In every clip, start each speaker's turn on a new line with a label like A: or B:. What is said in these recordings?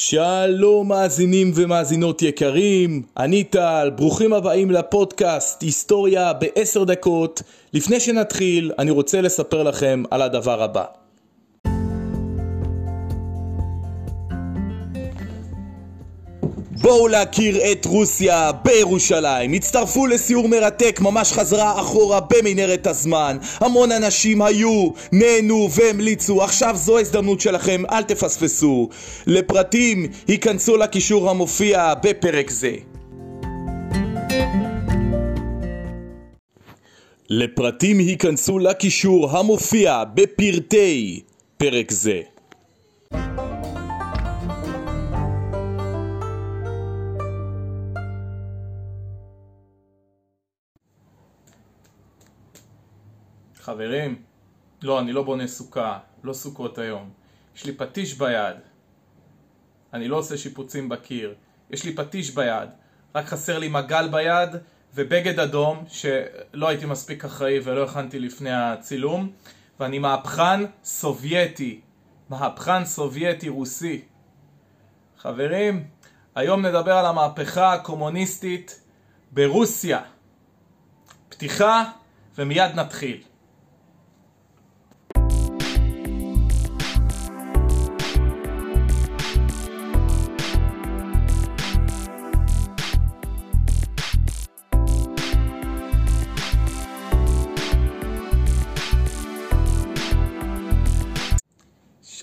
A: שלום מאזינים ומאזינות יקרים, אני טל, ברוכים הבאים לפודקאסט היסטוריה בעשר דקות. לפני שנתחיל, אני רוצה לספר לכם על הדבר הבא. בואו להכיר את רוסיה בירושלים. הצטרפו לסיור מרתק ממש חזרה אחורה במנהרת הזמן. המון אנשים היו, נהנו והמליצו. עכשיו זו ההזדמנות שלכם, אל תפספסו. לפרטים, היכנסו לקישור המופיע בפרק זה. לפרטים היכנסו לקישור המופיע בפרטי פרק זה. חברים, לא, אני לא בונה סוכה, לא סוכות היום. יש לי פטיש ביד. אני לא עושה שיפוצים בקיר. יש לי פטיש ביד. רק חסר לי מגל ביד ובגד אדום, שלא הייתי מספיק אחראי ולא הכנתי לפני הצילום. ואני מהפכן סובייטי. מהפכן סובייטי רוסי. חברים, היום נדבר על המהפכה הקומוניסטית ברוסיה. פתיחה ומיד נתחיל.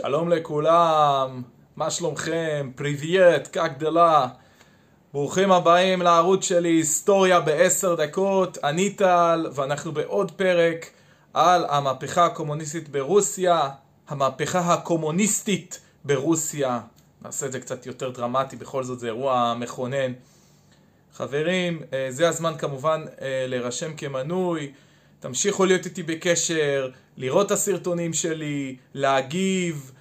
A: שלום לכולם, מה שלומכם? Привет, как дела. ברוכים הבאים לערוץ שלי היסטוריה בעשר דקות, אני טל, ואנחנו בעוד פרק על המהפכה הקומוניסטית ברוסיה, המהפכה הקומוניסטית ברוסיה. נעשה את זה קצת יותר דרמטי, בכל זאת זה אירוע מכונן. חברים, אה, זה הזמן כמובן אה, להירשם כמנוי, תמשיכו להיות איתי בקשר, לראות את הסרטונים שלי, להגיב,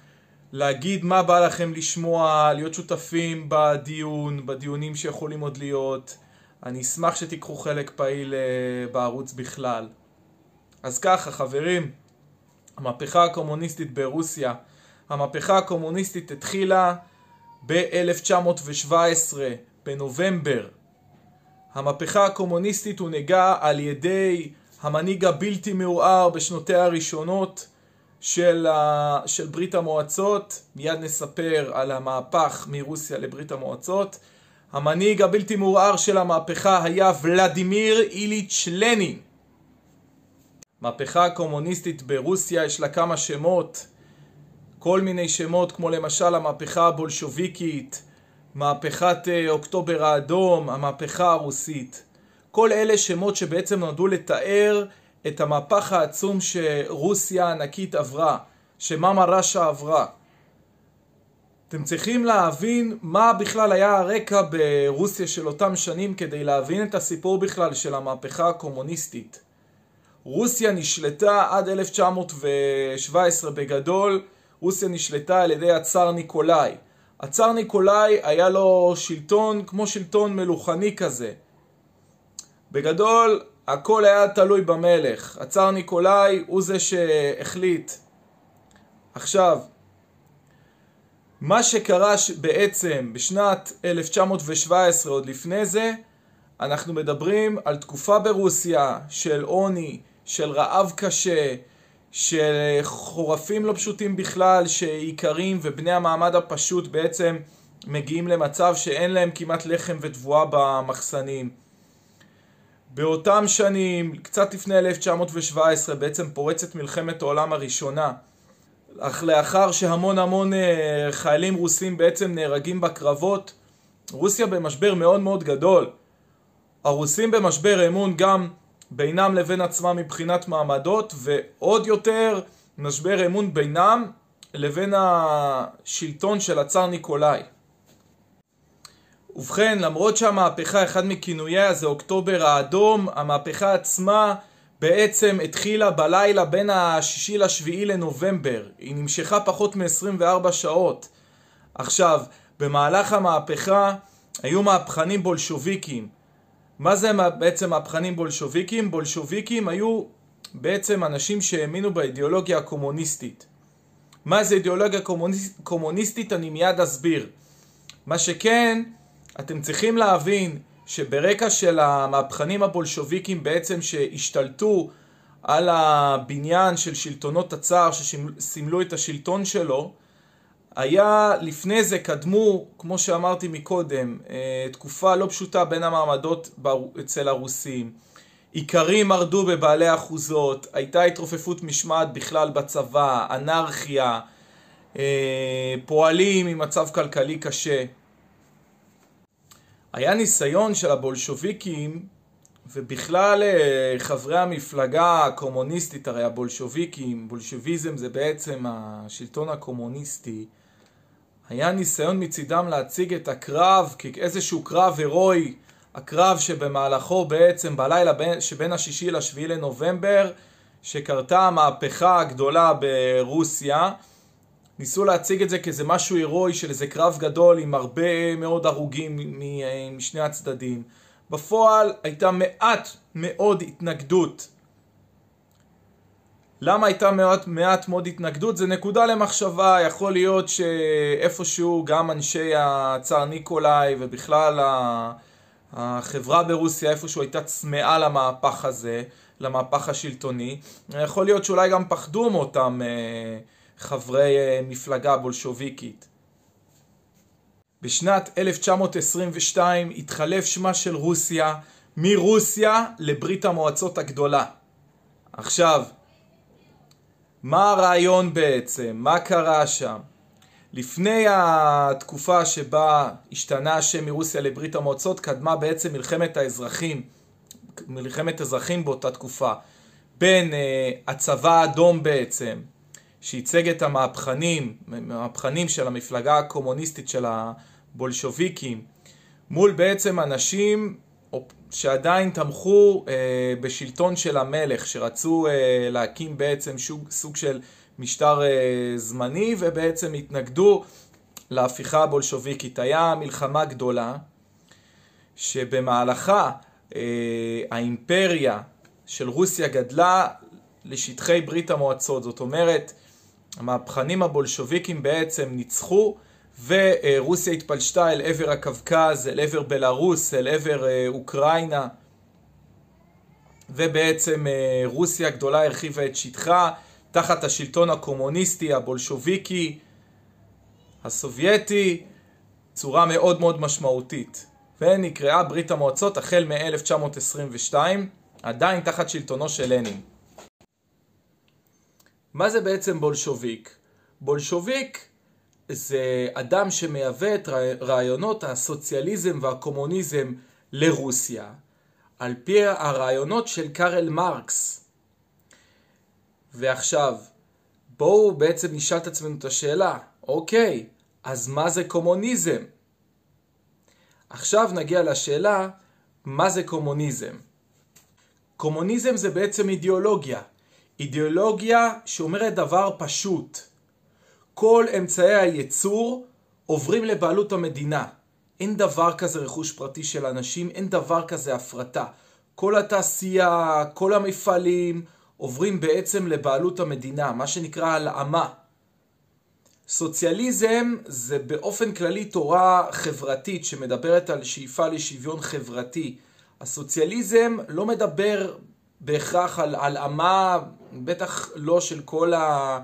A: להגיד מה בא לכם לשמוע, להיות שותפים בדיון, בדיונים שיכולים עוד להיות. אני אשמח שתיקחו חלק פעיל uh, בערוץ בכלל. אז ככה חברים, המהפכה הקומוניסטית ברוסיה. המהפכה הקומוניסטית התחילה ב-1917, בנובמבר. המהפכה הקומוניסטית הונהגה על ידי המנהיג הבלתי מעורער בשנותיה הראשונות של, ה... של ברית המועצות, מיד נספר על המהפך מרוסיה לברית המועצות. המנהיג הבלתי מעורער של המהפכה היה ולדימיר איליץ' לנין. מהפכה הקומוניסטית ברוסיה יש לה כמה שמות, כל מיני שמות כמו למשל המהפכה הבולשוביקית, מהפכת אה, אוקטובר האדום, המהפכה הרוסית. כל אלה שמות שבעצם נועדו לתאר את המהפך העצום שרוסיה הענקית עברה, שמאמה ראשה עברה. אתם צריכים להבין מה בכלל היה הרקע ברוסיה של אותם שנים כדי להבין את הסיפור בכלל של המהפכה הקומוניסטית. רוסיה נשלטה עד 1917 בגדול, רוסיה נשלטה על ידי הצאר ניקולאי. הצאר ניקולאי היה לו שלטון כמו שלטון מלוכני כזה. בגדול, הכל היה תלוי במלך. הצאר ניקולאי הוא זה שהחליט. עכשיו, מה שקרה בעצם בשנת 1917, עוד לפני זה, אנחנו מדברים על תקופה ברוסיה של עוני, של רעב קשה, של חורפים לא פשוטים בכלל, שאיכרים ובני המעמד הפשוט בעצם מגיעים למצב שאין להם כמעט לחם ותבואה במחסנים. באותם שנים, קצת לפני 1917, בעצם פורצת מלחמת העולם הראשונה. אך לאחר שהמון המון אה, חיילים רוסים בעצם נהרגים בקרבות, רוסיה במשבר מאוד מאוד גדול. הרוסים במשבר אמון גם בינם לבין עצמם מבחינת מעמדות, ועוד יותר משבר אמון בינם לבין השלטון של הצאר ניקולאי. ובכן, למרות שהמהפכה, אחד מכינוייה זה אוקטובר האדום, המהפכה עצמה בעצם התחילה בלילה בין השישי לשביעי לנובמבר. היא נמשכה פחות מ-24 שעות. עכשיו, במהלך המהפכה היו מהפכנים בולשוביקים. מה זה בעצם מהפכנים בולשוביקים? בולשוביקים היו בעצם אנשים שהאמינו באידיאולוגיה הקומוניסטית. מה זה אידיאולוגיה קומוניסט, קומוניסטית? אני מיד אסביר. מה שכן, אתם צריכים להבין שברקע של המהפכנים הבולשוויקים בעצם שהשתלטו על הבניין של שלטונות הצער שסימלו את השלטון שלו, היה לפני זה קדמו, כמו שאמרתי מקודם, אה, תקופה לא פשוטה בין המעמדות אצל הרוסים. איכרים מרדו בבעלי אחוזות, הייתה התרופפות משמעת בכלל בצבא, אנרכיה, אה, פועלים עם מצב כלכלי קשה. היה ניסיון של הבולשוביקים ובכלל אה, חברי המפלגה הקומוניסטית, הרי הבולשוביקים, בולשביזם זה בעצם השלטון הקומוניסטי, היה ניסיון מצידם להציג את הקרב כאיזשהו קרב הירואי, הקרב שבמהלכו בעצם בלילה שבין השישי לשביעי לנובמבר, שקרתה המהפכה הגדולה ברוסיה, ניסו להציג את זה כאיזה משהו הירואי של איזה קרב גדול עם הרבה מאוד הרוגים משני הצדדים. בפועל הייתה מעט מאוד התנגדות. למה הייתה מעט, מעט מאוד התנגדות? זה נקודה למחשבה, יכול להיות שאיפשהו גם אנשי הצאר ניקולאי ובכלל החברה ברוסיה איפשהו הייתה צמאה למהפך הזה, למהפך השלטוני. יכול להיות שאולי גם פחדו מאותם אה, חברי אה, מפלגה בולשוביקית. בשנת 1922 התחלף שמה של רוסיה מרוסיה לברית המועצות הגדולה. עכשיו, מה הרעיון בעצם? מה קרה שם? לפני התקופה שבה השתנה השם מרוסיה לברית המועצות, קדמה בעצם מלחמת האזרחים, מלחמת אזרחים באותה תקופה, בין uh, הצבא האדום בעצם, שייצג את המהפכנים, המהפכנים של המפלגה הקומוניסטית של הבולשוביקים, מול בעצם אנשים שעדיין תמכו אה, בשלטון של המלך, שרצו אה, להקים בעצם שוג, סוג של משטר אה, זמני ובעצם התנגדו להפיכה הבולשוביקית. היה מלחמה גדולה שבמהלכה אה, האימפריה של רוסיה גדלה לשטחי ברית המועצות. זאת אומרת, המהפכנים הבולשוויקים בעצם ניצחו ורוסיה התפלשתה אל עבר הקווקז, אל עבר בלארוס, אל עבר אה, אוקראינה ובעצם אה, רוסיה הגדולה הרחיבה את שטחה תחת השלטון הקומוניסטי, הבולשוביקי, הסובייטי, צורה מאוד מאוד משמעותית. ונקראה ברית המועצות החל מ-1922, עדיין תחת שלטונו של לנין. מה זה בעצם בולשוביק? בולשוביק זה אדם שמייבא את רעיונות הסוציאליזם והקומוניזם לרוסיה, על פי הרעיונות של קארל מרקס. ועכשיו, בואו בעצם נשאל את עצמנו את השאלה, אוקיי, אז מה זה קומוניזם? עכשיו נגיע לשאלה, מה זה קומוניזם? קומוניזם זה בעצם אידיאולוגיה. אידיאולוגיה שאומרת דבר פשוט. כל אמצעי הייצור עוברים לבעלות המדינה. אין דבר כזה רכוש פרטי של אנשים, אין דבר כזה הפרטה. כל התעשייה, כל המפעלים עוברים בעצם לבעלות המדינה, מה שנקרא הלאמה. סוציאליזם זה באופן כללי תורה חברתית שמדברת על שאיפה לשוויון חברתי. הסוציאליזם לא מדבר בהכרח על הלאמה, בטח לא של כל ה...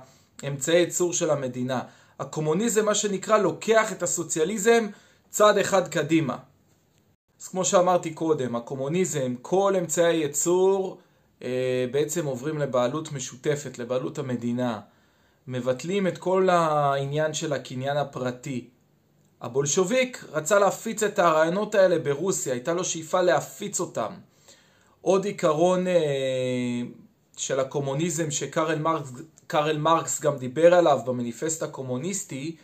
A: אמצעי ייצור של המדינה. הקומוניזם, מה שנקרא, לוקח את הסוציאליזם צעד אחד קדימה. אז כמו שאמרתי קודם, הקומוניזם, כל אמצעי הייצור אה, בעצם עוברים לבעלות משותפת, לבעלות המדינה. מבטלים את כל העניין של הקניין הפרטי. הבולשוביק רצה להפיץ את הרעיונות האלה ברוסיה, הייתה לו שאיפה להפיץ אותם. עוד עיקרון אה, של הקומוניזם שקארל מרקס, מרקס גם דיבר עליו במניפסט הקומוניסטי,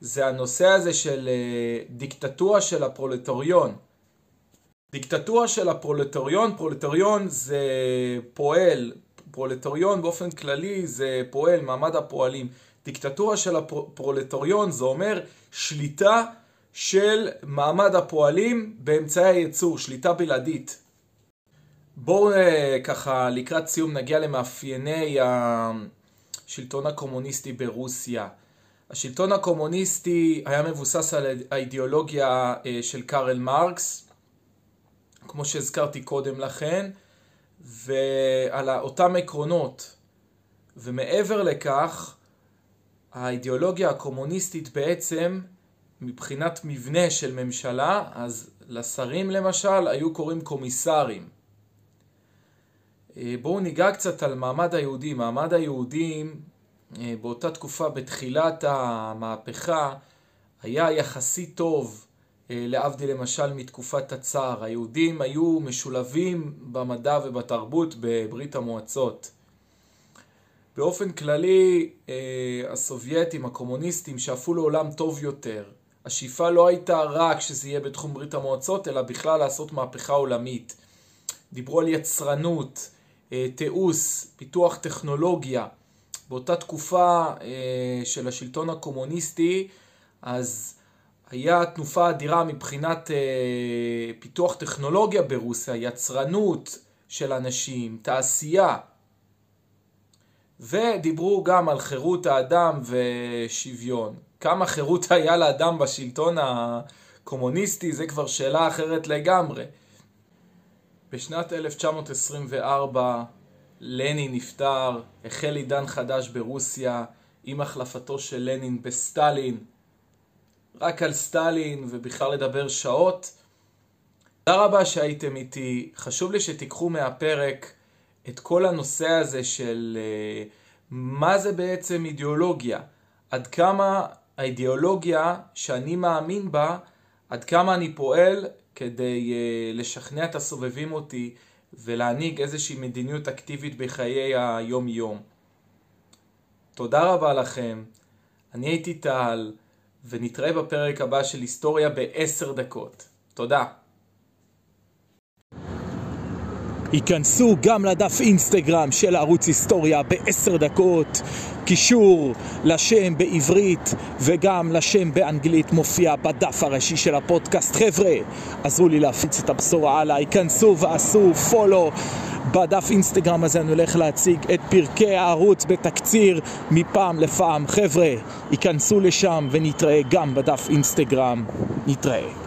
A: זה הנושא הזה של אה, דיקטטורה של הפרולטריון. דיקטטורה של הפרולטריון, פרולטריון זה פועל, פרולטריון באופן כללי זה פועל, מעמד הפועלים. דיקטטורה של הפרולטריון זה אומר שליטה של מעמד הפועלים באמצעי הייצור, שליטה בלעדית. בואו אה, ככה לקראת סיום נגיע למאפייני השלטון הקומוניסטי ברוסיה. השלטון הקומוניסטי היה מבוסס על האידיאולוגיה אה, של קארל מרקס, כמו שהזכרתי קודם לכן, ועל אותם עקרונות. ומעבר לכך, האידיאולוגיה הקומוניסטית בעצם, מבחינת מבנה של ממשלה, אז לשרים למשל היו קוראים קומיסרים. אה, בואו ניגע קצת על מעמד היהודים. מעמד היהודים אה, באותה תקופה, בתחילת המהפכה, היה יחסית טוב, אה, להבדיל למשל מתקופת הצאר. היהודים היו משולבים במדע ובתרבות בברית המועצות. באופן כללי, הסובייטים, הקומוניסטים, שאפו לעולם טוב יותר. השאיפה לא הייתה רק שזה יהיה בתחום ברית המועצות, אלא בכלל לעשות מהפכה עולמית. דיברו על יצרנות, תיעוש, פיתוח טכנולוגיה. באותה תקופה אה, של השלטון הקומוניסטי, אז היה תנופה אדירה מבחינת אה, פיתוח טכנולוגיה ברוסיה, יצרנות של אנשים, תעשייה. ודיברו גם על חירות האדם ושוויון. כמה חירות היה לאדם בשלטון הקומוניסטי, זה כבר שאלה אחרת לגמרי. בשנת 1924 לנין נפטר, החל עידן חדש ברוסיה עם החלפתו של לנין בסטלין. רק על סטלין ובכלל לדבר שעות. תודה רבה שהייתם איתי. חשוב לי שתיקחו מהפרק את כל הנושא הזה של uh, מה זה בעצם אידיאולוגיה. עד כמה האידיאולוגיה שאני מאמין בה, עד כמה אני פועל כדי uh, לשכנע את הסובבים אותי ולהנהיג איזושהי מדיניות אקטיבית בחיי היום-יום. תודה רבה לכם, אני הייתי טל, ונתראה בפרק הבא של היסטוריה בעשר דקות. תודה.
B: היכנסו גם לדף אינסטגרם של ערוץ היסטוריה בעשר דקות. קישור לשם בעברית וגם לשם באנגלית מופיע בדף הראשי של הפודקאסט. חבר'ה, עזרו לי להפיץ את הבשורה הלאה, היכנסו ועשו פולו. בדף אינסטגרם הזה אני הולך להציג את פרקי הערוץ בתקציר מפעם לפעם. חבר'ה, היכנסו לשם ונתראה גם בדף אינסטגרם. נתראה.